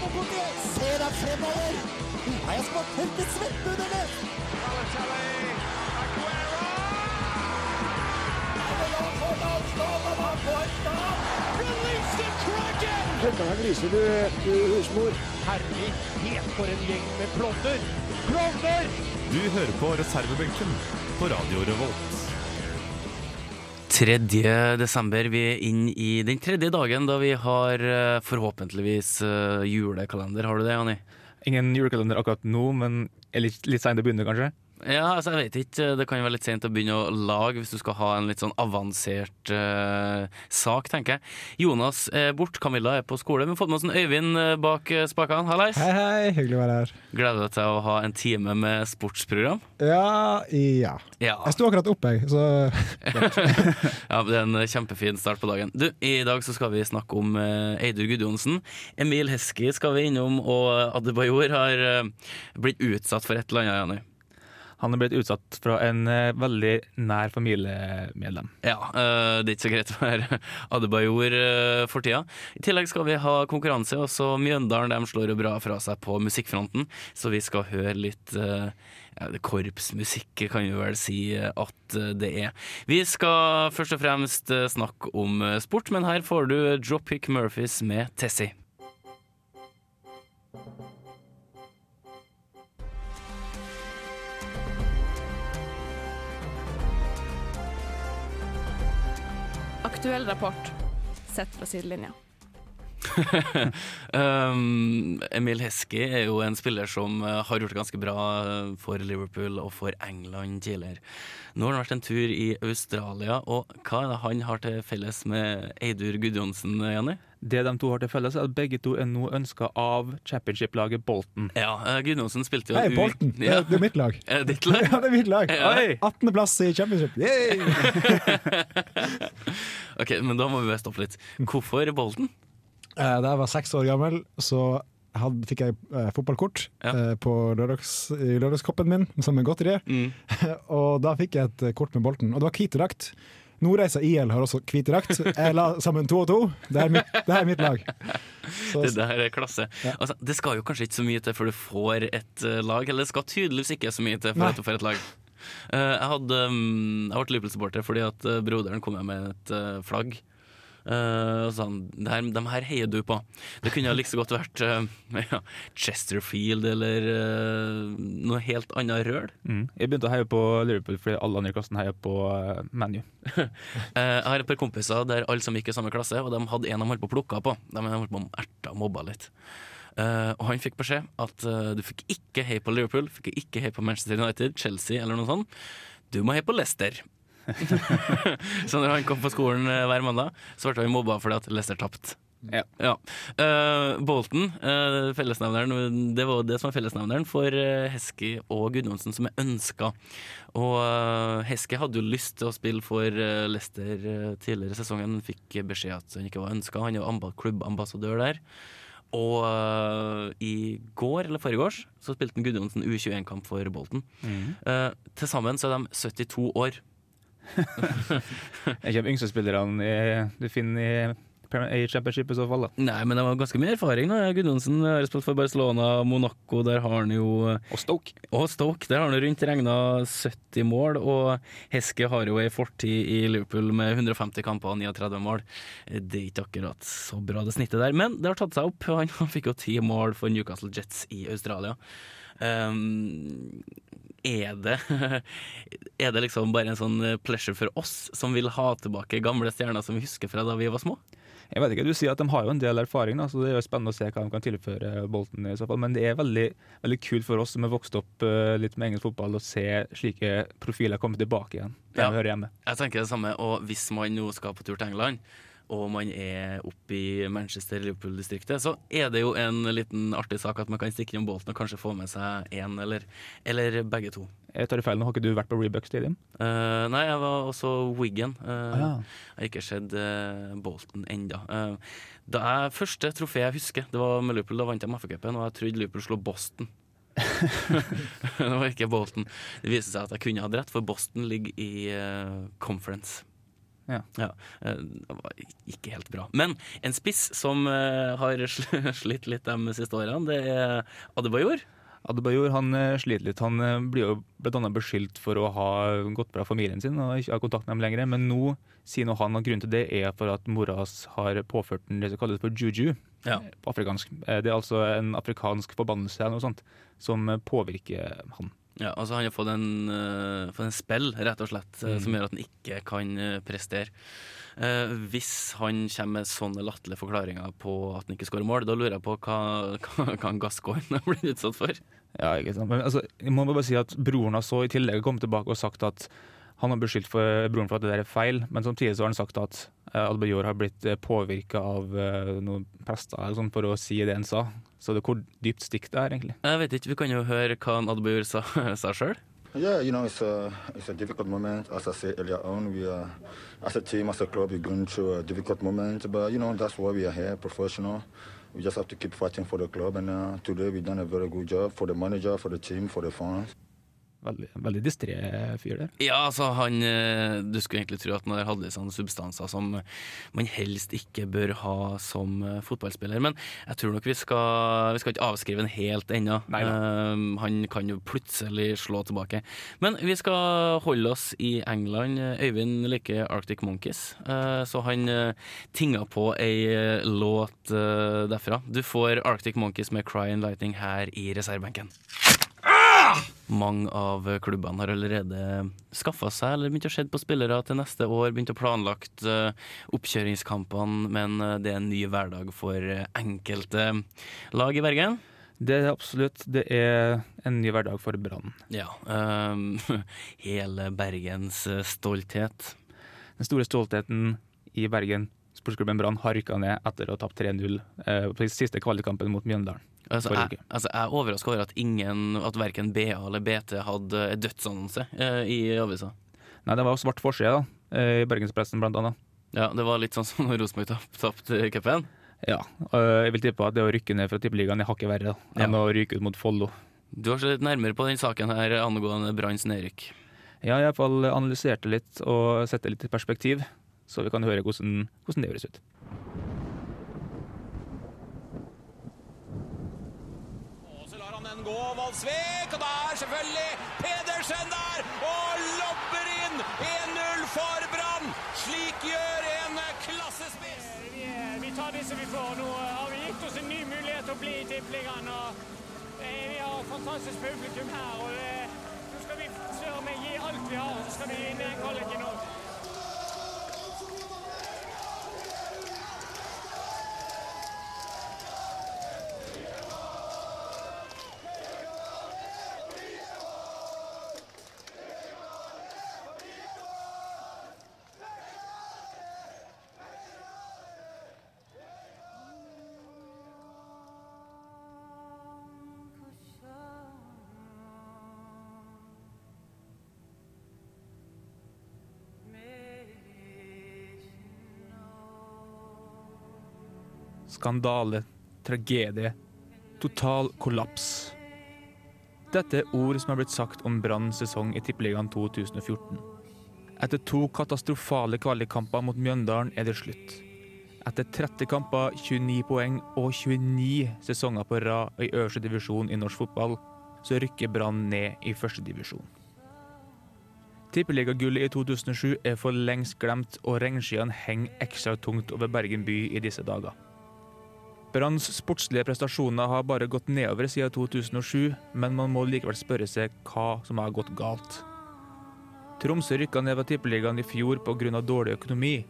Fotballkortet! Se deg fremover! Nei, jeg skal bare tørke svetten under det! Herlighet for en gjeng med klovner! Klovner! Du hører på reservebenken på Radio Revolt. 3. desember. Vi er inn i den tredje dagen da vi har eh, forhåpentligvis eh, julekalender. Har du det, Jani? Ingen julekalender akkurat nå, men litt, litt seint å begynne, kanskje? Ja, altså jeg vet ikke. Det kan jo være litt sent å begynne å lage hvis du skal ha en litt sånn avansert uh, sak, tenker jeg. Jonas er bort, Camilla er på skole. Vi har fått med oss en Øyvind eh, bak eh, spakene. Hallais! Hei, hei. Hyggelig å være her. Gleder deg til å ha en time med sportsprogram? Ja, ja. Ja. Jeg sto akkurat opp, jeg, så ja, det er en kjempefin start på dagen. Du, I dag så skal vi snakke om Eidur Gudjonsen. Emil Heski skal vi innom, og Adebayor har blitt utsatt for et eller annet, Jani. Han er blitt utsatt fra en eh, veldig nær familiemedlem. Ja, eh, det er ikke så greit å være Adebayor uh, for tida. I tillegg skal vi ha konkurranse, og så Mjøndalen de slår jo bra fra seg på musikkfronten, så vi skal høre litt eh, ja, korpsmusikk, kan vi vel si eh, at eh, det er. Vi skal først og fremst eh, snakke om eh, sport, men her får du Dropkick Murphys med Tessie. Aktuell rapport sett fra sidelinja. um, Emil Heskey er jo en spiller som eh, har gjort det ganske bra eh, for Liverpool og for England tidligere. Nå har han vært en tur i Australia, og hva er det han har til felles med Eidur Gudjonsen, Jenny? Det de to har til felles, er at begge to er nå ønska av championship-laget Bolton. Ja, eh, Gudjonsen spilte jo Hei, u-. Det, Ja. det er mitt lag. Er det ditt lag? Ja, det er mitt lag. Ja. Oi! 18.-plass i championship. Yay! Ok, men da må vi stoppe litt. Hvorfor Bolten? Eh, Da jeg var seks år gammel, så hadde, fikk jeg eh, fotballkort Ja. eh, på lørdags, i lørdagskoppen min som en godteri. Mm. og da fikk jeg et eh, kort med Bolten, og det var hvit drakt. Nordreisa IL har også hvit drakt. Jeg la sammen to og to. Det er mitt, det er mitt lag. Så, Det der er klasse. Ja. Altså, det skal jo kanskje ikke så mye til før du får et lag, eller det skal tydeligvis ikke så mye til for Nei. at du får et lag. Uh, jeg hadde um, Jeg ble Liverpool-supporter fordi at broderen kom med et uh, flagg. Eh, sånn, her, de her heier du på. Det kunne like så godt vært uh, ja, Chesterfield eller uh, noe helt annet røl. Mm. Jeg begynte å heie på Liverpool fordi alle andre i klassen heier på uh, ManU. Jeg har et par kompiser der alle som gikk i samme klasse, og de hadde en de holdt på å plukke på. De holdt på å erta og mobba litt. Uh, og han fikk beskjed at uh, du fikk ikke heie på Liverpool, fikk ikke heie på Manchester United, Chelsea eller noe sånt. Du må heie på Leicester. så når han kom på skolen eh, hver mandag, så ble han mobba fordi at Leicester tapte. Ja. Eh, Bolton, uh, fellesnevneren, det var det som var fellesnevneren for uh, Hesky og Gudjonsen, som er ønska. Og uh, Hesky hadde jo lyst til å spille for uh, Leicester eh, tidligere i sesongen, men fikk beskjed at han ikke var ønska. Han er klubbambassadør der. Og uh, i går, eller forrige så spilte Gudjonsen U21-kamp for Bolton. Uh, Til sammen så er de 72 år. Jeg kommer yngste spillerne du finner i, i championship i så fall. da. Nei, men det var ganske mye erfaring. da Gudjonsen har spilt for Barcelona, Monaco, der har han jo Og Stoke. Og Stoke, der har han rundt regna 70 mål, og Heske har jo ei fortid i Liverpool med 150 kamper og 39 mål. Det er ikke akkurat så bra det snittet der, men det har tatt seg opp. Han fikk jo ti mål for Newcastle Jets i Australia. Um, er det Er det liksom bare en sånn pleasure for oss som vil ha tilbake gamle stjerner som vi husker fra da vi var små? Jeg vet ikke, Du sier at de har jo en del erfaring, da, så det er jo spennende å se hva de kan tilføre Bolton. i så fall. Men det er veldig, veldig kult for oss som har vokst opp eh, litt med engelsk fotball, å se slike profiler komme tilbake igjen. Der Ja. de hører hjemme. Jeg tenker det samme, og hvis man nå skal på tur til England, og man er oppe i Manchester-Liverpool-distriktet, så er det jo en liten artig sak at man kan stikke innom Bolton og kanskje få med seg én eller, eller begge to. Jeg tar i feil, nå har ikke du vært på Rebuck Stadium? Uh, nei, jeg var også Wiggen. Uh, Ah, ja. Jeg har ikke sett uh, Bolton enda. Da jeg, første trofé jeg husker, det var med Liverpool. Da vant jeg MFA-cupen, og jeg trodde Liverpool slo Boston. det var ikke Bolton. Det viste seg at jeg kunne hatt rett, for Boston ligger i uh, conference. Ja. eh, Det var ikke helt bra. Men en spiss som eh, har slitt litt de siste årene, det er Adebayor. Adebayor han eh, sliter litt. Han blir jo annet beskyldt for å ha gått bra familien sin og ikke ha kontakt med dem lenger. Men nå sier nå han at grunnen til det er for at mora hans har påført den det som kalles for juju Ja. på afrikansk. Det er altså en afrikansk forbannelse eller noe sånt som påvirker han. Ja, altså Han har fått en, uh, fått en spill, rett og slett, eh, Mm. som gjør at han ikke kan eh, prestere. Uh, hvis han kommer med sånne latterlige forklaringer på at han ikke skårer mål, da lurer jeg på hva, hva, hva Gascoigne har blitt utsatt for. Ja, ikke sant. Men altså, jeg må bare si at broren har så i tillegg kommet tilbake og sagt at han har beskyldt for broren for at det der er feil, men samtidig så har han sagt at uh, Albayor har blitt uh, påvirka av eh, noen prester sånn for å si det han sa. Så det, hvor dypt stikk det er, egentlig? Jeg vet ikke, Vi kan jo høre hva sa, sa sjøl. Yeah, you know, it's a it's a difficult moment. As I said earlier on, we are as a team, as a club, we're going through a difficult moment. But you know, that's why we are here, professional. We just have to keep fighting for the club. And uh, today we've done a very good job for the manager, for the team, for the fans. Veldig, veldig distré fyr der. Ja, altså han eh, Du skulle egentlig tro at han hadde sånne substanser som man helst ikke bør ha som eh, fotballspiller, men jeg tror nok vi skal Vi skal ikke avskrive den helt ennå. Eh, han kan jo plutselig slå tilbake. Men vi skal holde oss i England. Øyvind liker Arctic Monkeys, uh, så han uh, tinga på ei låt uh, derfra. Du får Arctic Monkeys med Crying Lighting her i reservebenken. Mange av klubbene har allerede skaffa seg eller begynt å se på spillere til neste år. Begynt å planlagt eh, oppkjøringskampene, men eh, det er en ny hverdag for eh, enkelte lag i Bergen. Det er absolutt det er en ny hverdag for Brann. Ja. Um, hele Bergens stolthet. Den store stoltheten i Bergen, sportsklubben Brann, har rykka ned etter å ha tapt 3-0 eh, på siste kvalikkampen mot Mjøndalen. Altså, jeg, altså, jeg er overraska over at ingen, at verken BA eller BT hadde dødsannonse eh, i avisa. Nei, det var jo svart forside da, eh, i Bergenspressen blant annet. Ja, det var litt sånn som når Rosenborg tap- tapte cupen. Ja, øh, jeg vil tippe at det å rykke ned fra tippeligaen er hakket verre da, enn å ryke ut mot Follo. Du har sett litt nærmere på den saken her angående Branns nedrykk. Jeg har i hvert fall analysert det litt og sett det litt i perspektiv, så vi kan høre hvordan, hvordan det høres ut. Og så lar han den og da er selvfølgelig Pedersen der, og lobber inn 1-0 for Brann. Slik gjør en klassespiss. Vi, vi tar som vi får. Nå har vi gitt oss en ny mulighet til å bli i Tippeligaen. eh, Vi har fantastisk publikum her. og det, Nå skal vi søren meg gi alt vi har, så skal vi vinne kvaliken òg. Skandale, tragedie, total kollaps. Dette er ord som har blitt sagt om Branns sesong i Tippeligaen 2014. Etter to katastrofale kvalikkamper mot Mjøndalen er det slutt. Etter 30 kamper, 29 poeng og 29 sesonger på rad i øverste divisjon i norsk fotball, så rykker Brann ned i første divisjon. Tippeligagullet i 2007 er for lengst glemt, og regnskyene henger ekstra tungt over Bergen by i disse dager. Branns sportslige prestasjoner har bare gått nedover siden 2007, men man må likevel spørre seg hva som har gått galt. Tromsø rykka ned fra Tippeligaen i fjor pga. dårlig økonomi.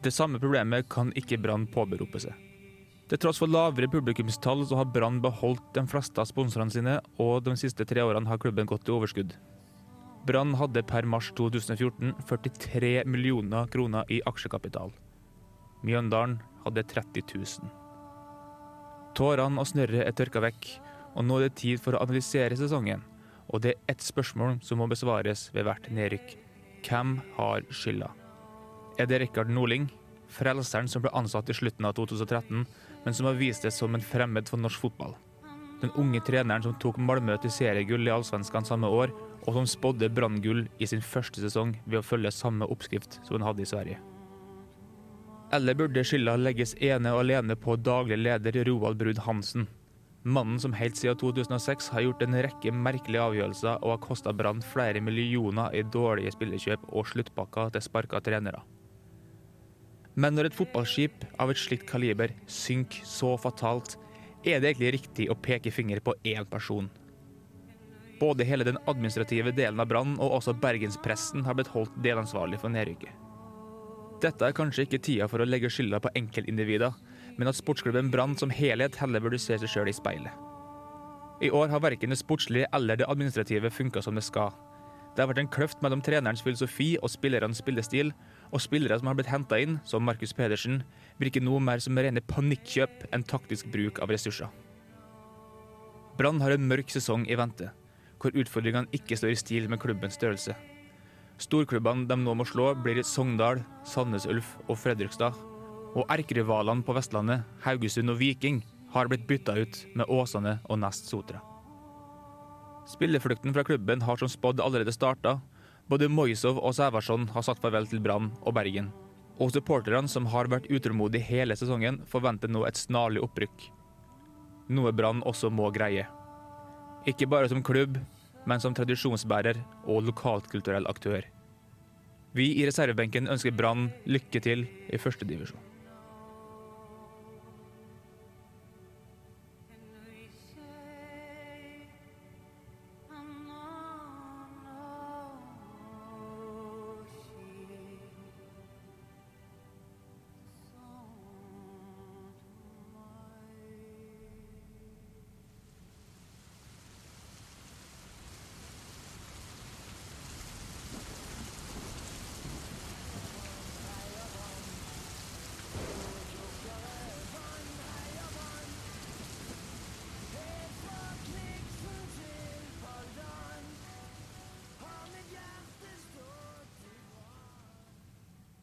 Det samme problemet kan ikke Brann påberope seg. Til tross for lavere publikumstall så har Brann beholdt de fleste av sponsorene sine, og de siste tre årene har klubben gått i overskudd. Brann hadde per mars 2014 43 millioner kroner i aksjekapital. Mjøndalen hadde 30 000. Tårene og snørret er tørka vekk, og nå er det tid for å analysere sesongen. Og det er ett spørsmål som må besvares ved hvert nedrykk. Hvem har skylda? Er det Rikard Norling, frelseren som ble ansatt i slutten av 2013, men som har vist det som en fremmed for norsk fotball? Den unge treneren som tok Malmö til seriegull i Allsvenskan samme år, og som spådde branngull i sin første sesong ved å følge samme oppskrift som hun hadde i Sverige. Eller burde skylda legges ene og alene på daglig leder Roald Brud Hansen? Mannen som helt siden 2006 har gjort en rekke merkelige avgjørelser og har kosta Brann flere millioner i dårlige spillekjøp og sluttpakker til sparka trenere. Men når et fotballskip av et slikt kaliber synker så fatalt, er det egentlig riktig å peke finger på én person. Både hele den administrative delen av Brann og også bergenspressen har blitt holdt delansvarlig for nedrykket. Dette er kanskje ikke tida for å legge skylda på enkeltindivider, men at sportsklubben Brann som helhet heller burde se seg sjøl i speilet. I år har verken det sportslige eller det administrative funka som det skal. Det har vært en kløft mellom trenerens filosofi og spillernes spillestil, og spillere som har blitt henta inn, som Markus Pedersen, virker noe mer som rene panikkjøp enn taktisk bruk av ressurser. Brann har en mørk sesong i vente, hvor utfordringene ikke står i stil med klubbens størrelse. Storklubbene de nå må slå, blir Sogndal, Sandnes Ulf og Fredrikstad. Og erkerivalene på Vestlandet, Haugesund og Viking, har blitt bytta ut med Åsane og Nest Sotra. Spilleflukten fra klubben har som spådd allerede starta. Både Moisov og Sævarsson har sagt farvel til Brann og Bergen. Og supporterne, som har vært utålmodige hele sesongen, forventer nå et snarlig opprykk. Noe Brann også må greie. Ikke bare som klubb, men som tradisjonsbærer og lokalkulturell aktør. Vi i reservebenken ønsker Brann lykke til i førstedivisjon.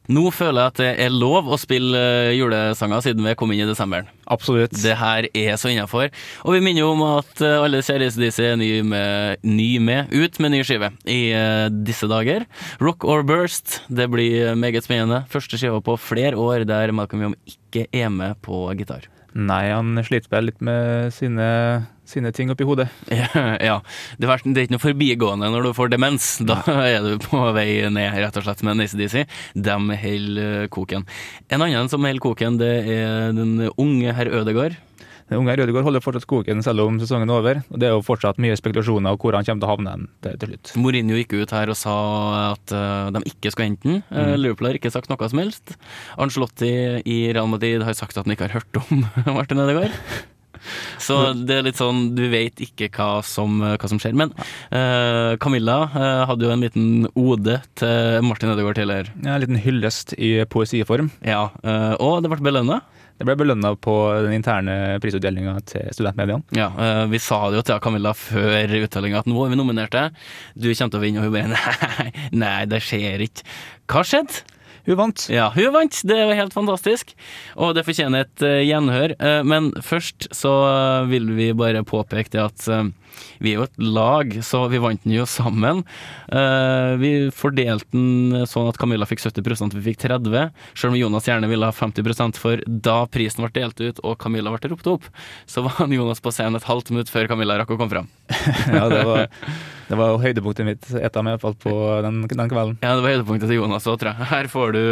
Nå føler jeg at det er lov å spille eh, julesanger siden vi kom inn i desemberen. Absolutt. Det her er så innafor. Og vi minner jo om at eh, alle kjære ACDC er ny med, ny med, ut med ny skive i uh, disse dager. Rock or Burst. Det blir meget spennende. Første skiva på flere år der Malcolm Young ikke er med på gitar. Nei, han sliter vel litt med sine, sine ting oppi hodet. ja. Det er, det er ikke noe forbigående når du får demens. Da er du på vei ned, rett og slett. Men ACDC, de holder koken. En annen som holder koken, det er den unge herr Ødegård. Den unge herr Ødegård holder fortsatt koken selv om sesongen er over. og Det er jo fortsatt mye spekulasjoner om hvor han kommer til å havne til, til slutt. Mourinho gikk ut her og sa at uh, de ikke skulle hente den. Uh, mm. Liverpool har ikke sagt noe som helst. Ancelotti i Real Madrid har sagt at han ikke har hørt om Martin Ødegaard. Så det er litt sånn, du vet ikke hva som, hva som skjer. Men uh, Camilla uh, hadde jo en liten ode til Martin Ødegaard tidligere. Ja, en liten hyllest i poesiform. Ja, uh, og det ble belønna. Det ble belønna på den interne prisutdelinga til studentmediene. Ja, Vi sa det jo til Camilla før uttellinga at nå er vi nominerte. Du kommer til å vinne, og hun bare nei, nei, det skjer ikke. Hva skjedde? Hun vant. Ja, hun vant. Det var helt fantastisk. Og det fortjener et uh, gjenhør. Uh, men først så uh, vil vi bare påpeke det at vi er jo et lag, så vi vant den jo sammen. vi fordelte den sånn at Camilla fikk 70% vi fikk 30 selv om Jonas gjerne ville ha 50% for da prisen ble delt ut og Camilla ble ropt opp, så var Jonas på scenen et halvt minutt før Camilla rakk å komme fram. ja, det var, det var høydepunktet mitt, et av hvert iallfall, på den, den, kvelden. Ja, det var høydepunktet til Jonas òg, tror jeg. Her får du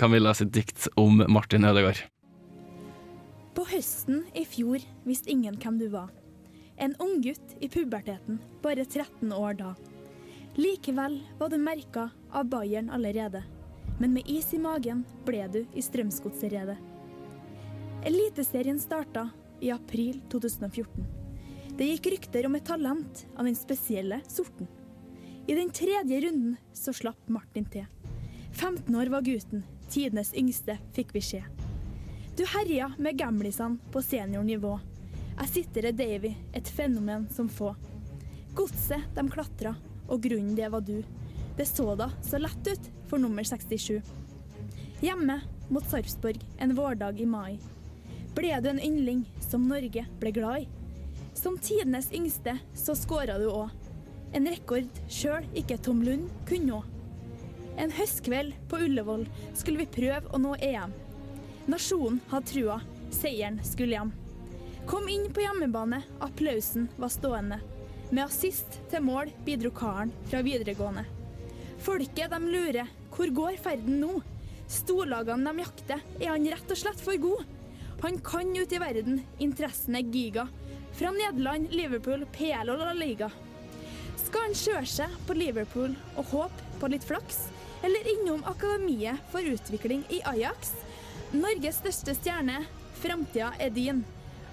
Camilla sitt dikt om Martin Ødegaard. På høsten i fjor visste ingen hvem du var. En unggutt i puberteten, bare 13 år da. Likevel var du merka av Bayern allerede. Men med is i magen ble du i Strømsgodset-redet. Eliteserien starta i april 2014. Det gikk rykter om et talent av den spesielle sorten. I den tredje runden så slapp Martin til. 15 år var gutten, tidenes yngste, fikk vi se. Du herja med gamlisene på seniornivå. Jeg sitter i Davy, et fenomen som få. Godset, de klatra, og grunnen det var du. Det så da så lett ut for nummer 67. Hjemme mot Sarpsborg en vårdag i mai. Ble du en yndling som Norge ble glad i? Som tidenes yngste så skåra du òg. En rekord sjøl ikke Tom Lund kunne nå. En høstkveld på Ullevål skulle vi prøve å nå EM. Nasjonen hadde trua. Seieren skulle hjem. Kom inn på hjemmebane, applausen var stående. Med assist til mål bidro karen fra videregående. Folket de lurer, hvor går ferden nå? Storlagene de jakter, er han rett og slett for god? Han kan ut i verden, interessen er giga. Fra Nederland, Liverpool, PL og La Liga. Skal han kjøre seg på Liverpool og håpe på litt flaks? Eller innom Akademiet for utvikling i Ajax? Norges største stjerne, framtida er din.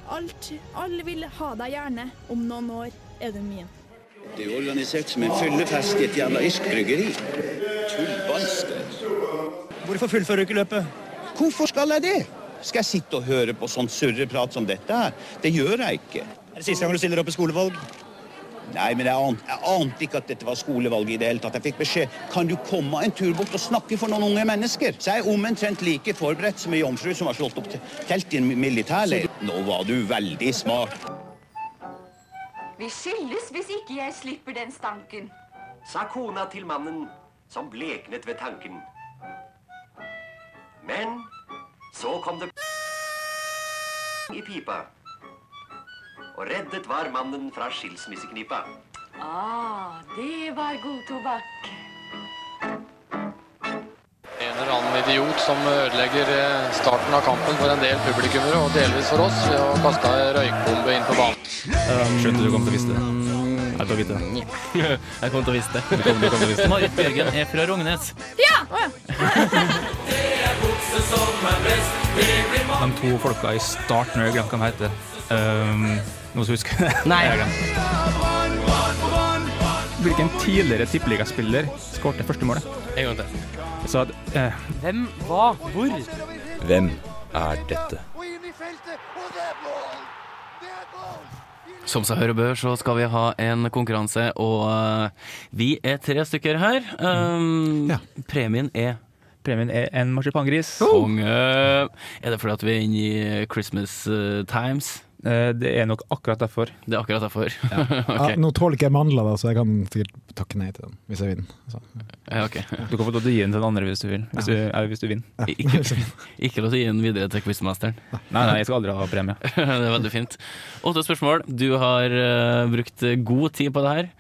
Alt, alle vil ha deg gjerne, om noen år er du min. Det er jo organisert som en fyllefest i et jævla irsk bryggeri. Hvorfor fullfører du ikke løpet? Hvorfor skal jeg det? Skal jeg sitte og høre på sånn surreprat som dette her? Det gjør jeg ikke. Er det siste gang du stiller opp i skolevalg? Nei, men jeg ante, jeg ante ikke at dette var skolevalget i det hele tatt. Jeg fikk beskjed kan du komme en tur bort og snakke for noen unge mennesker. Så jeg er omtrent like forberedt som ei jomfru som har slått opp te- telt i en militærleir. Nå var du veldig smart. Vi skilles hvis ikke jeg slipper den stanken. sa kona til mannen som bleknet ved tanken. Men så kom det i pipa. Og reddet var mannen fra skilsmisseknipa. Ah, det var god tobakk. En eller annen idiot som ødelegger eh, starten av kampen for en del publikummere, og delvis for oss, ved å kaste ei røykbombe inn på banen. Skjønte du kom til å vite det. Jeg kom til å vite det. Jeg kom til å vise det. Du kom- du kom til å vise det. Marit Bjørgen er fra Rognes. Ja! Oh, ja. De to folka i starten, jeg glemte hva de heter. Um, noen som husker det? Nei. Hvilken tidligere tippeligaspiller skårte første målet? En gang til. Så at, eh, Hvem, hva, hvor? Hvem er dette? Som seg hør og bør, så skal vi ha en konkurranse, og uh, vi er tre stykker her. Um, Premien er Premien er en marsipangris. Konge. Er det fordi at vi er inne i Christmas eh, times? Eh, det er nok akkurat derfor. Det er akkurat derfor. Ja, Ok. nå tåler ikke jeg mandler, da, så jeg kan sikkert takke nei til den hvis jeg vinner. Så. Ja, okay. Du kan få lov til å gi den til den andre hvis du vil. Hvis du, hvis du vinner. Ikke, ikke lov til å gi den videre til quizmasteren. Nei, nei, jeg skal aldri ha premie. det er veldig fint. Åtte spørsmål. Du har uh, brukt god tid på det her.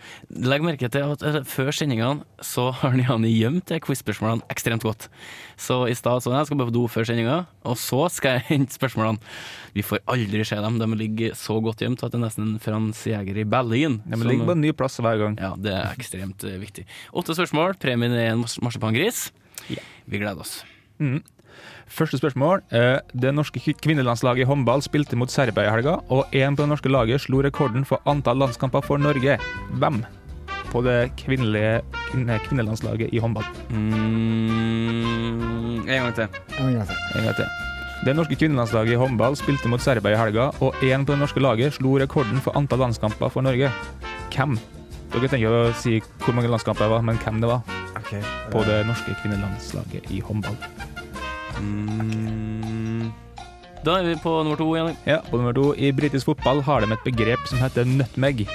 Legg merke til at uh, før sendingene så har Niani gjemt quiz-spørsmålene ekstremt godt. Så i stad så jeg skal bare på do før sendinga, og så skal jeg hente spørsmålene. Vi får aldri se dem. De ligger så godt gjemt at det er nesten en Frans Jæger i Berlin. Ja, men ligger på en ny plass hver gang. Ja, det er ekstremt eh, viktig. Åtte spørsmål. Premien er en marsipangris. marsipangris. Vi gleder oss. Mm. Første spørsmål. Eh, Det norske kvinnelandslaget i håndball spilte mot Serbia i helga, og én på det norske laget slo rekorden for antall landskamper for Norge. Hvem? På det kvinnelige kvinne- kvinnelandslaget i håndball. Mm, en gang til. En gang til. En gang til. Det norske kvinnelandslaget i håndball spilte mot Serbia i helga, og én på det norske laget slo rekorden for antall landskamper for Norge. Hvem? Dere tenker å si hvor mange landskamper det var, men hvem det var på det norske kvinnelandslaget i håndball. Mm. Da er vi på nummer to igjen. Ja, på nummer to. I britisk fotball har de et begrep som heter nutmeg.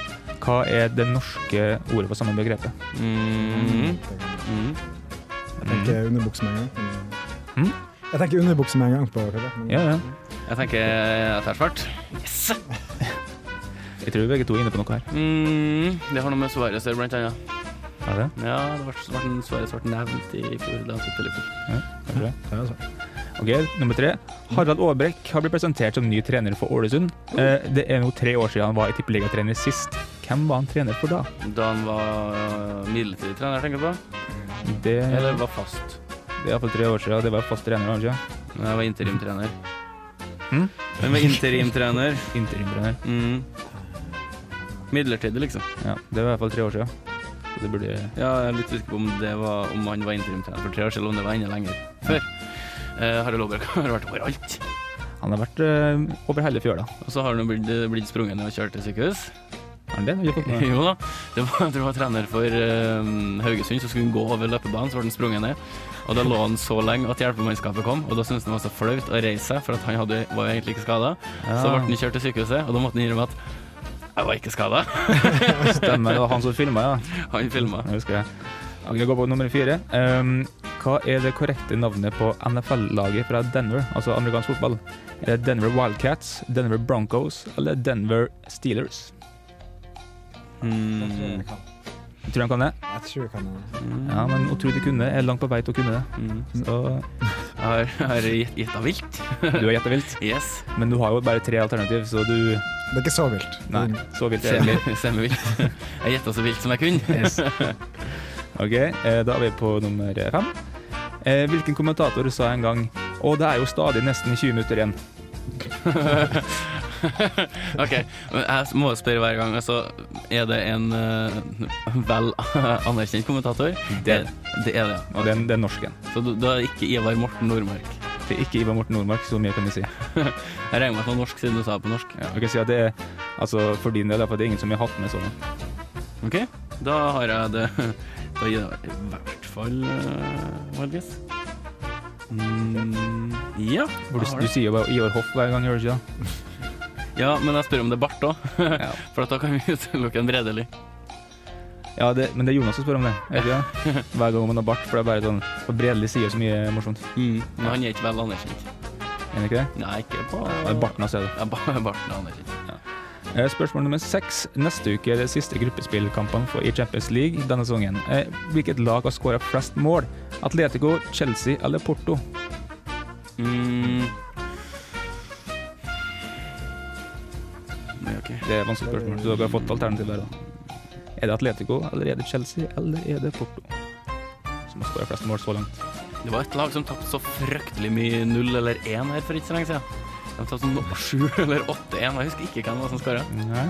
Hva er det norske ordet for samme begrepet? Mm. Jeg tenker underbukse med en gang. Mm? Jeg tenker underbukse med en gang på det. men- Ja, ja. Jeg tenker at det er svart. Yes! Jeg tror begge to er inne på noe her. Mm, det har noe med Suárez å gjøre, blant annet. Er det? Ja, det ble, svart, Suárez svart nevnt i fjor. Da tok til Ja, det. Ok, Nummer tre. Harald Aabrekk har blitt presentert som ny trener for Ålesund. Eh, det er nå tre år siden han var i tippeligatrener sist. Hvem var han trener for da? Da han var øh, midlertidig trener, tenker jeg på? Det, Eller var fast? det er iallfall tre år siden. Det var fast trener, var han ikke? Men jeg var interimtrener. Hm? Han var interimtrener. Interimtrener. Mm. Midlertidig, liksom. Ja, det var i hvert fall tre år siden. Så det burde Ja, jeg er litt usikker på om, det var, om han var interimtrener for tre år siden, eller om det var enda lenger før. Eh, Harald Aabrekk har vært overalt. Han har vært eh, over hele fjøla. Og så har han blitt, blitt sprunget ned og kjørt til sykehus. Han det? Har fått med jo da. Det var, jeg tror han var trener for eh, Haugesund, så skulle han gå over løpebanen, så ble han sprunget ned. Og da lå han så lenge at hjelpemannskapet kom, og da syntes han det var så flaut å reise seg, for at han hadde, var jo egentlig ikke skada. Så ble han kjørt til sykehuset, og da måtte han innrømme at Jeg var ikke skada. Stemmer, det var han som filma, ja. Han filma. Jeg husker det. Vi går på nummer fire. Um, hva er det korrekte navnet på NFL-laget fra Denver, altså amerikansk fotball? Er det Denver Wildcats, Denver Broncos eller Denver Steelers? Mm. Jeg tror jeg kan. Tror du han kan det? Jeg tror jeg kan det. Ja, men å tro du kunne, er langt på vei til å kunne det. Mm. Så Jeg har, gjetta vilt. du har gjetta vilt. Yes. Men du har jo bare tre alternativ, så du Det er ikke så vilt. Nei, så vilt er det. Semivilt. Jeg gjetta så vilt som jeg kunne. Yes. Ok, eh, da er vi på nummer fem. Eh, hvilken kommentator sa en gang Å, det er jo stadig nesten 20 minutter igjen. OK, men jeg må spørre hver gang. Altså, er det en uh, vel anerkjent kommentator? Det, det er det. Er, det er norsken. Så du- da er ikke Ivar Morten Nordmark? Det er ikke Ivar Morten Nordmark, så mye kan vi si. Jeg regner med at det var norsk, siden du sa det på norsk. Ja, kan si at det er, altså for din del, for det er ingen som har hatt med sånn. OK, da har jeg det Da gir jeg i hvert fall uh, valgis. Mm, ja. Du, du sier jo bare Ivar Hoff hver gang, gjør du ikke det? Ja, men jeg spør om det er bart òg, for at da kan vi utelukke en Bredeli. Ja, det, men det er Jonas som spør om det, er det ikke det? Hver gang man har bart, for det er bare sånn For Bredli sier så mye morsomt. Mm, men han er ikke vel anerkjent. Er han ikke det? Nei, ikke på det er barten hans, er det. Ja, ba- barten er anerkjent. Eh, Spørsmål nummer seks. Neste uke er det siste gruppespillkampene for- i Champions League denne sesongen. Eh, Hvilket lag har skåra flest mål? Atletico, Chelsea eller Porto? Mm. Nei, ok. Det er vanskelig spørsmål, Du har fått alternativ der. da. Er det Atletico, eller er det Chelsea, eller er det Porto? Som har skåra flest mål så langt. Det var et lag som tapte så fryktelig mye null eller én her for ikke så lenge siden. De tapte sånn sju eller åtte én. Jeg husker ikke hvem det var som skåra. Nei.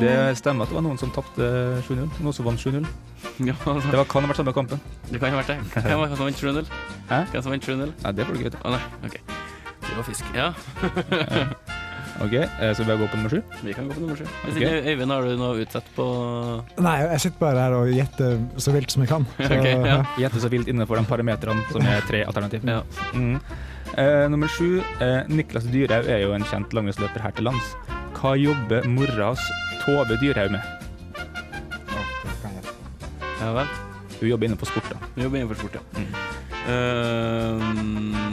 Det stemmer at det var noen som tapte 7-0, noen som vant 7-0. Ja, altså. Det var, kan ha vært samme kampen. Det kan ha vært det. Hvem var det som vant 7-0? Hæ? Hvem som vant 7-0? Nei, det får du ikke vite. Å nei, OK. Det var fisk. Ja. OK, eh, så vi går på nummer sju? Vi kan gå på nummer sju. Okay. Øyvind, har du noe utsatt på Nei, jeg sitter bare her og gjetter så vilt som jeg kan. Så, okay, ja. ja. Så vilt innenfor de parametrene som er tre alternativ. Ja. Mm. Eh, nummer sju. Eh, Niklas Dyrhaug er jo en kjent langrennsløper her til lands. Hva jobber mora hans Tove Dyrhaug med? Ja vel. Hun jobber innenfor sport, da. Hun jobber innenfor sport, ja. Mm. Ehm,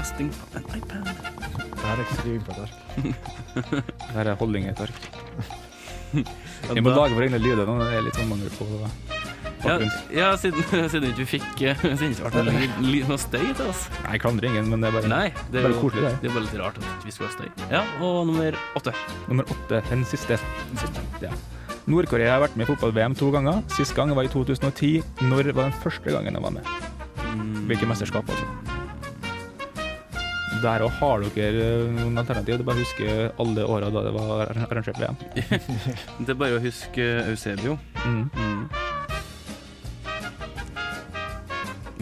testing på en iPad. Det her er ikke skriving på et ark. Her er holdning i et ark. Vi må lage våre egne lyder nå. Det er litt sånn mangel på Ja, ja siden, siden ikke fikk Siden det ikke ble noe, noe støy til oss. Nei, jeg klandrer ingen, men det er bare, Nei, det er, bare jo, koselig. Det. det er bare litt rart at ikke vi skulle ha støy. Ja, og nummer åtte. Nummer åtte, den siste. Den siste. Ja. Nord-Korea har vært med i fotball-VM to ganger. Sist gang var i 2010. Når var den første gangen de var med? Hvilket mesterskap, altså? Der òg har dere eh, noen alternativ. Det er bare å huske alle åra da det var arrangert VM. Det er bare å huske Eusebio. Mm. Mm.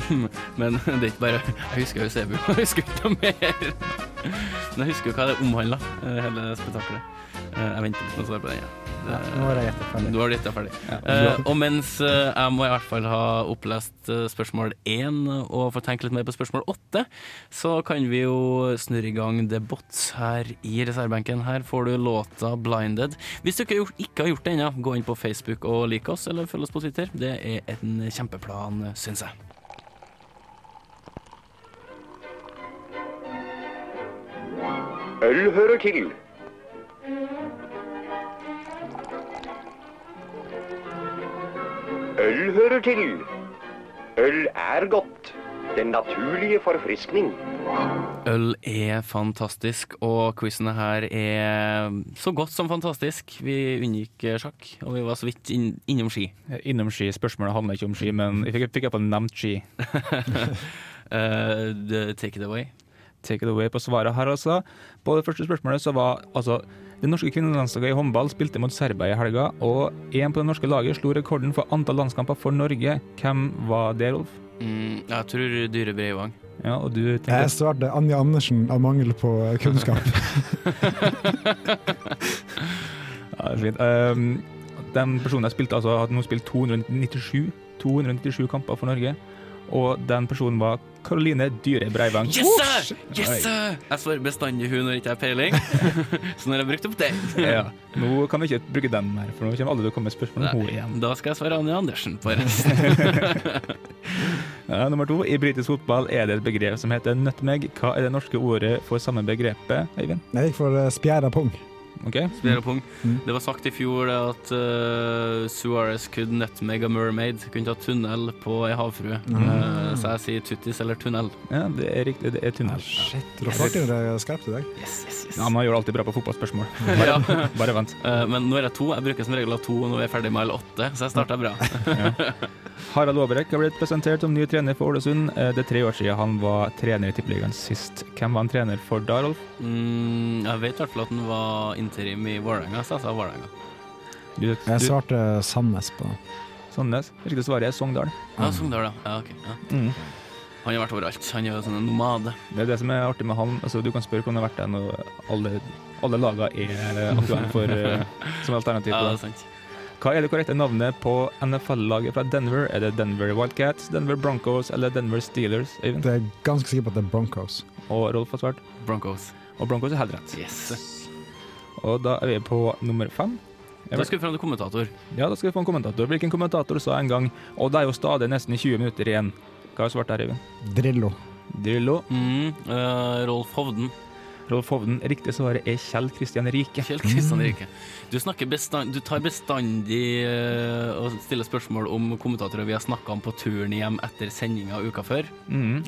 Men det er ikke bare Jeg husker Eusebio, jeg husker ikke noe mer. Men jeg husker jo hva det omhandla, hele spetakkelet. Eh, Jeg venter litt med å svare på den. Ja. Ja, nå har jeg gjetta ferdig. Du har gjetta ferdig. Ja. Uh, og mens uh, jeg må i hvert fall ha opplest uh, spørsmål én og få tenke litt mer på spørsmål åtte, så kan vi jo snurre i gang The Bots her i reservebenken. Her får du låta 'Blinded'. Hvis du ikke har gjort, ikke har gjort det ennå, gå inn på Facebook og lik oss, eller følg oss på Twitter. Det er en kjempeplan, syns jeg. Øl hører til. Hører til. Øl er godt. Den naturlige forfriskning. Øl er fantastisk, og quizene her er så godt som fantastisk. Vi unngikk sjakk, og vi var så vidt inn, innom ski. Innom ski. Spørsmålet handler ikke om ski, men jeg fikk, fikk jeg på nevnt ski. uh, take it away. Take it away på svaret her, altså. På det første spørsmålet så var altså Det norske kvinnelandslaget i håndball spilte mot Serbia i helga, og en på det norske laget slo rekorden for antall landskamper for Norge. Hvem var det, Rolf? Mm, jeg tror Dyre Breivang. Ja, og du Jeg svarte Anja Andersen av mangel på kunnskap. Ja, det er fint. Um, den personen jeg spilte, altså, hadde nå spilt 297, 297 kamper for Norge. Og den personen var Karoline Dyre Breivang. Yes! sir! Yes! sir! Jeg svarer bestandig hun når jeg ikke har peiling. Så nå har jeg brukt opp det. Ja. Nå kan vi ikke bruke den mer, for nå kommer alle til å komme med spørsmål om henne igjen. Da skal jeg svare Anja Andersen på resten. Ja, nummer to. I britisk fotball er det et begrep som heter nutmeg. Hva er det norske ordet for samme begrepet, Øyvind? Jeg gikk for uh, spjæra pung. Ok. Spiller pung. Det var sagt i fjor at uh, Suarez could net mega mermaid. Kunne ta tunnel på ei havfrue. Eh, så jeg sier tuttis eller tunnel. Ja, det er riktig. Det er tunnel. Shit, du har dere skarpt i dag. Yes, yes, yes. Ja, Man gjør det alltid bra på fotballspørsmål. Bare, bare vent. Uh, men nå er jeg to. Jeg bruker som regel av to, og nå er jeg ferdig med alle åtte, så jeg starta bra. Harald Aaberek har blitt presentert som ny trener for Ålesund. Eh, Det er tre år siden han var trener i Tippeligaen sist. Hvem var han trener for da, Rolf? Mm, jeg vet i hvert fall at han var interim i Vålerenga, så jeg sa Vålerenga. Du, Jeg svarte Sandnes på det. Sandnes. Riktig svar er Sogndal. Ja, Sogndal, ja. Ja, ok. Ja. Mm. Han har vært overalt. Han er jo sånn en nomade. Det er det som er artig med han. Altså, du kan spørre hvor han har vært der når alle, alle lagene er aktuelle for, eh, som alternativ. Ja, det er sant. Hva er det korrekte navnet på NFL-laget fra Denver? Er det Denver Wildcats, Denver Broncos eller Denver Steelers? Even? Det er ganske sikkert på at det er Broncos. Og Rolf har svart? Broncos. Og Broncos er helt rett. Yes. Og da er vi på nummer fem. Da skal vi fram til kommentator. Ja, da skal vi få en kommentator. Hvilken kommentator sa en gang Og det er jo stadig nesten 20 minutter igjen. Hva har du svart der, Even? Drillo. Drillo. Mm, uh, Rolf Hovden. Rolf Hovden. Riktig svaret er Kjell Kristian Rike. Kjell Kristian Rike. Du, bestand, du tar bestandig uh, og stiller spørsmål om kommentatorer vi har snakka om på turen hjem etter sendinga uka før. Mm.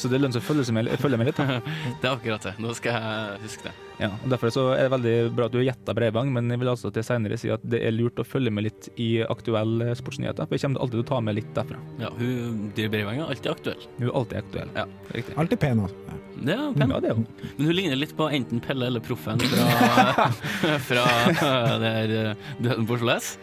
Så det lønner seg å følge med, følge med litt. Da. Det er akkurat det. Nå skal jeg huske det. Ja, og Derfor så er det veldig bra at du har gjetta Breivang, men jeg vil altså til senere si at det er lurt å følge med litt i aktuelle sportsnyheter. For jeg kommer alltid til å ta med litt derfra. Ja, hun Dyr Breivang er alltid aktuell. Hun er alltid aktuell. Ja. Riktig. Alltid pen. altså. Ja. pen. Ja, det er hun. Men hun ligner litt på enten Pelle eller Proffen fra, fra det her eh, Døden på Slåss.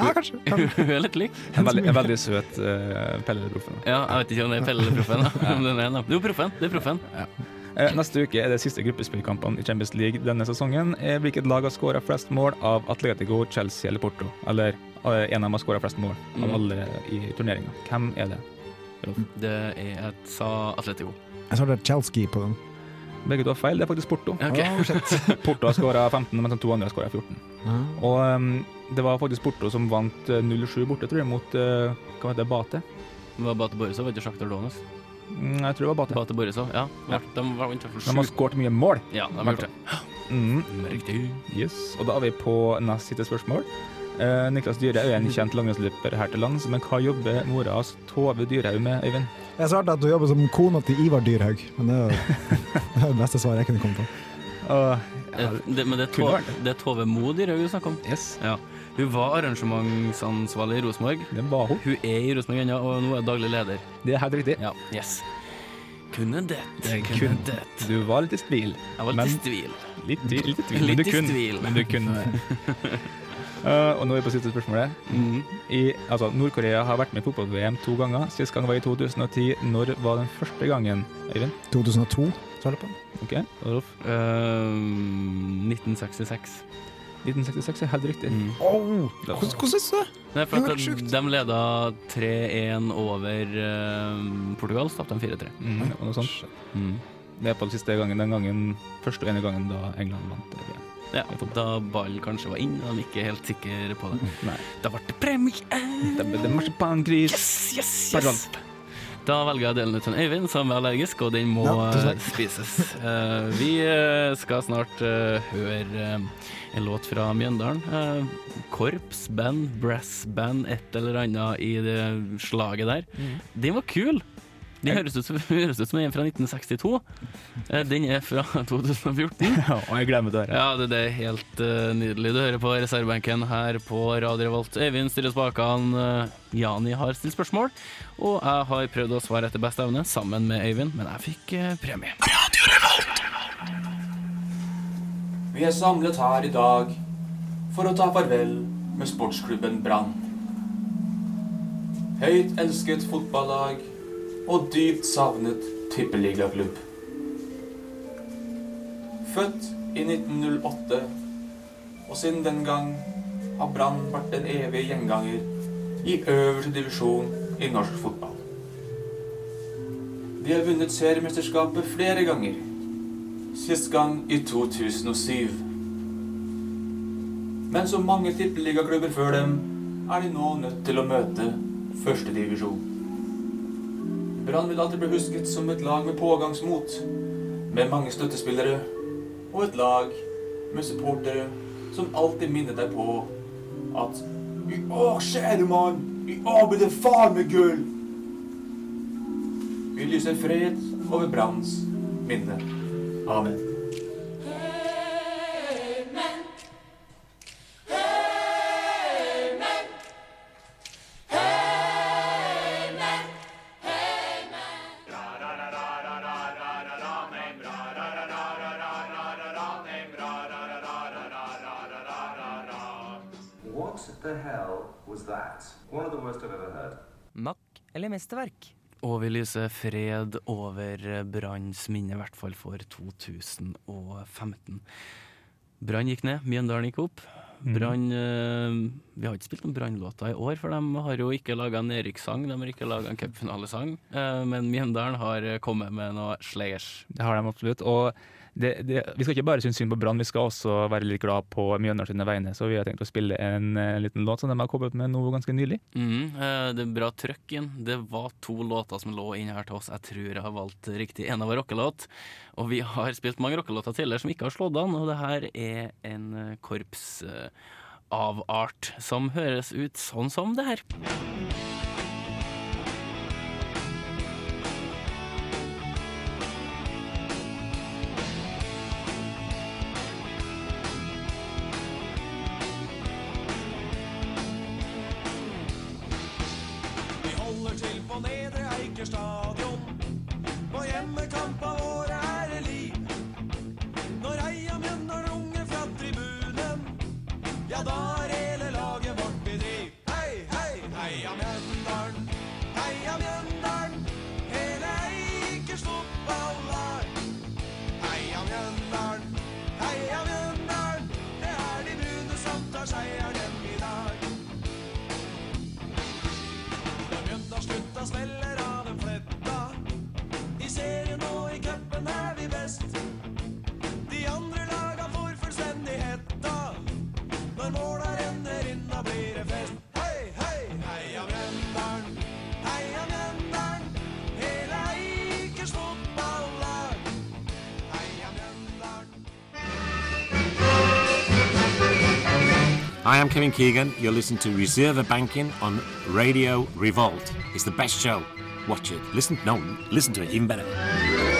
Ja, kanskje. Hun er litt lik. En veldig, en veldig søt uh, Pelle Proffen. Ja, jeg vet ikke om det er Pelle eller Proffen. det er en, er jo Proffen. Det er Proffen. Eh, Neste uke er det siste gruppespillkampene i Champions League denne sesongen. Eh, Hvilket lag har skåra flest mål av Atletico, Chelsea eller Porto? Eller eh, en av dem har skåra flest mål av Mm. alle i turneringa. Hvem er det? Det er et sa Atletico. Jeg sa det er Chelsea på den. Begge to har feil, det er faktisk Porto. Okay. Oh. Porto har skåra 15, mens de to andre har skåra 14. Og um, det var faktisk Porto som vant eh, 0-7 borte, tror jeg, mot uh, hva heter det, Bate. Det var Bate Borisov, var ikke Sjaktar Donetsk? Mm, jeg tror det var Bate. Bate Borisov, ja. Ja. De var vant i hvert fall De har skåret mye mål. Ja, de har gjort det. Mm. Riktig. Yes. Og da er vi på nest siste spørsmål. Eh, Niklas Dyrhaug er en kjent langrennsløper her til lands, men hva jobber mora hans Tove Dyrhaug med, Øyvind? Jeg svarte at du jobber som kona til Ivar Dyrhaug, men det er jo det, beste svaret jeg kunne komme på. Eh, det, men det er, Tove, det. det er Tove Mo Dyrhaug vi snakker om. Yes. Ja. Hun var arrangementsansvarlig i Rosenborg. Det var hun. Hun er i Rosenborg ennå, og nå er daglig leder. Det er helt riktig. Ja, yes. Kunne det. Det Kunne det. Du var litt i stvil. Jeg var litt i stvil. Litt, litt i tvil. Litt men i stvil. Men du kunne det. Eh, og nå er vi på siste spørsmålet. Mm. Altså, Nord-Korea har vært med i fotball-VM to ganger. Sist gang var i 2010. Når var den første gangen, Øyvind? 2002, svarte du på. Ok, Rolf? Eh, 1966. 1966 er helt riktig. Mm. Oh, hvordan syns du det? Nei, for Det at helt de leda 3-1 over uh, Portugal, så tapte de 4-3. Mm, Ja, noe sånt. Mm. Det er på den siste gangen, den gangen, første og ene gangen da England vant. det. Ja, da ballen kanskje var inn, og de ikke helt sikre på det. Nei. Da ble det premie! Det ble det marsipangris. Yes, yes, yes! Da velger jeg delen ut til Øyvind, som er allergisk, og den må Ja, eh, spises. Uh, vi eh, skal snart uh, høre uh, en låt fra Mjøndalen. Korps, band, brass band, et eller annet i det slaget der. Mm. Den var kul! Den høres ut høres ut som en fra 1962. Eh, den er fra 2014. og jeg glemmer det her. Ja, det, det er helt uh, nydelig. Du hører på reservebenken her på Radio Revolt. Øyvind stiller spakene. Uh, Jani har stilt spørsmål, og jeg har prøvd å svare etter beste evne sammen med Øyvind, men jeg fikk uh, premie. Vi er samlet her i dag for å ta farvel med sportsklubben Brann. Høyt elsket fotballag og dypt savnet tippeligaklubb. Født i 1908, og siden den gang har Brann vært en evig gjenganger i øverste divisjon i norsk fotball. De har vunnet seriemesterskapet flere ganger. Sist gang i 2007. Men som mange tippeligaklubber før dem, er de nå nødt til å møte førstedivisjon. Brann vil alltid bli husket som et lag med pågangsmot, med mange støttespillere, og et lag med supportere som alltid minner deg på at I år skjer det, mann! I år blir det faen meg gull! Vi lyser fred over Branns minne. Amen. Mesterverk? Og vi lyser fred over Branns minne, i hvert fall for 2015. Brann gikk ned, Mjøndalen gikk opp. Mm. Brann eh, Vi har ikke spilt noen Brann-låter i år, for de har jo ikke laga en Erik-sang, de har ikke laga en cupfinalesang. Eh, men Mjøndalen har kommet med noe slayers. Det har de absolutt. Og det, det, vi skal ikke bare synes synd på Brann, vi skal også være litt glad på Mjøndalen sine vegne. Så vi har tenkt å spille en, en liten låt som de har kommet med nå ganske nylig. Mm, eh, det er bra trøkk inn. Det var to låter som lå inne her til oss. Jeg tror jeg har valgt riktig. En av var rockelåt. Og vi har spilt mange rockelåter tidligere som ikke har slått an, og det her er en korps av art som høres ut sånn som det her. Hi, I'm Kevin Keegan. You're listening to Reserve Banking on Radio Revolt. It's the best show. Watch it. Listen, no, listen to it even better.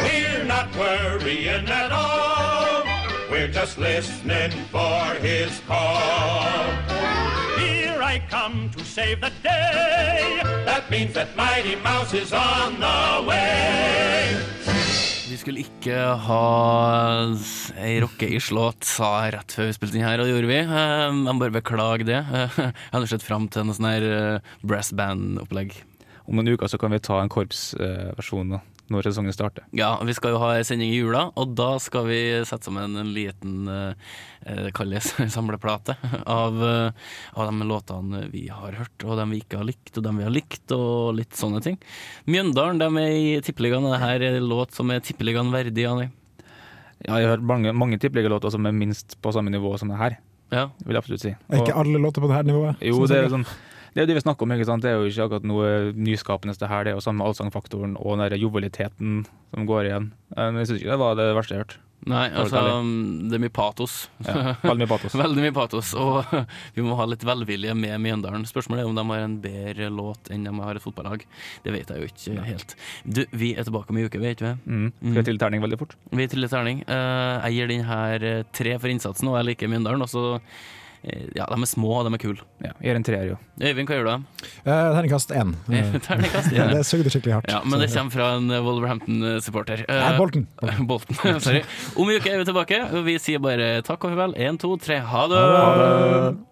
We're not worrying at all. We're just listening for his call. Here I come to save the day. That means that Mighty Mouse is on the way. Vi skulle ikke ha ei rockeislåt, sa jeg rett før vi spilte inn her, og det gjorde vi. Eh, Jeg må bare beklage det. Eh, Jeg hadde sett fram til noe sånn her eh, brass band-opplegg. Om noen uker så kan vi ta en korpsversjon uh, når sesongen starter. Ja, vi skal jo ha en sending i jula, og da skal vi sette sammen en liten uh, kalles samleplate av, eh, av de låtene vi har hørt, og dem vi ikke har likt, og dem vi har likt, og litt sånne ting. Mjøndalen, de er i Tippeligaen, og det her er en låt som er Tippeligaen verdig, Janni. Ja, jeg har hørt mange, mange tippeligalåter som er minst på samme nivå som det her. Ja. Vil jeg absolutt si. Er ikke alle låter på det her nivået? Jo, det er sånn det er jo det vi snakker om, ikke sant? det er jo ikke akkurat noe nyskapende det her. Det er jo samme allsangfaktoren og den der jovialiteten som går igjen. Eh, Men jeg syns ikke det var det verste jeg har hørt. Nei, altså, det er mye patos. Ja, veldig mye patos. veldig mye patos, Og vi må ha litt velvilje med Mjøndalen. Spørsmålet er om de har en bedre låt enn de har et fotballag. Det vet jeg jo ikke helt. Du, vi er tilbake om ei uke, vet vi? Mm. Skal vi trille terning veldig fort? Vi triller terning. Eh, jeg gir den her eh, tre for innsatsen, og jeg liker Mjøndalen. Og så Ja, de er små, og de er kule. Ja, jeg gir en treer, jo. Øyvind, hva gjør du? Eh, Terningkast én. Terningkast én. det sugde skikkelig hardt. Ja, men det kommer fra en Wolverhampton-supporter. Eh, Nei, Bolton. Bolton. Sorry. Om en uke er vi tilbake, og vi sier bare takk og farvel. Én, to, tre, ha det! Ha det!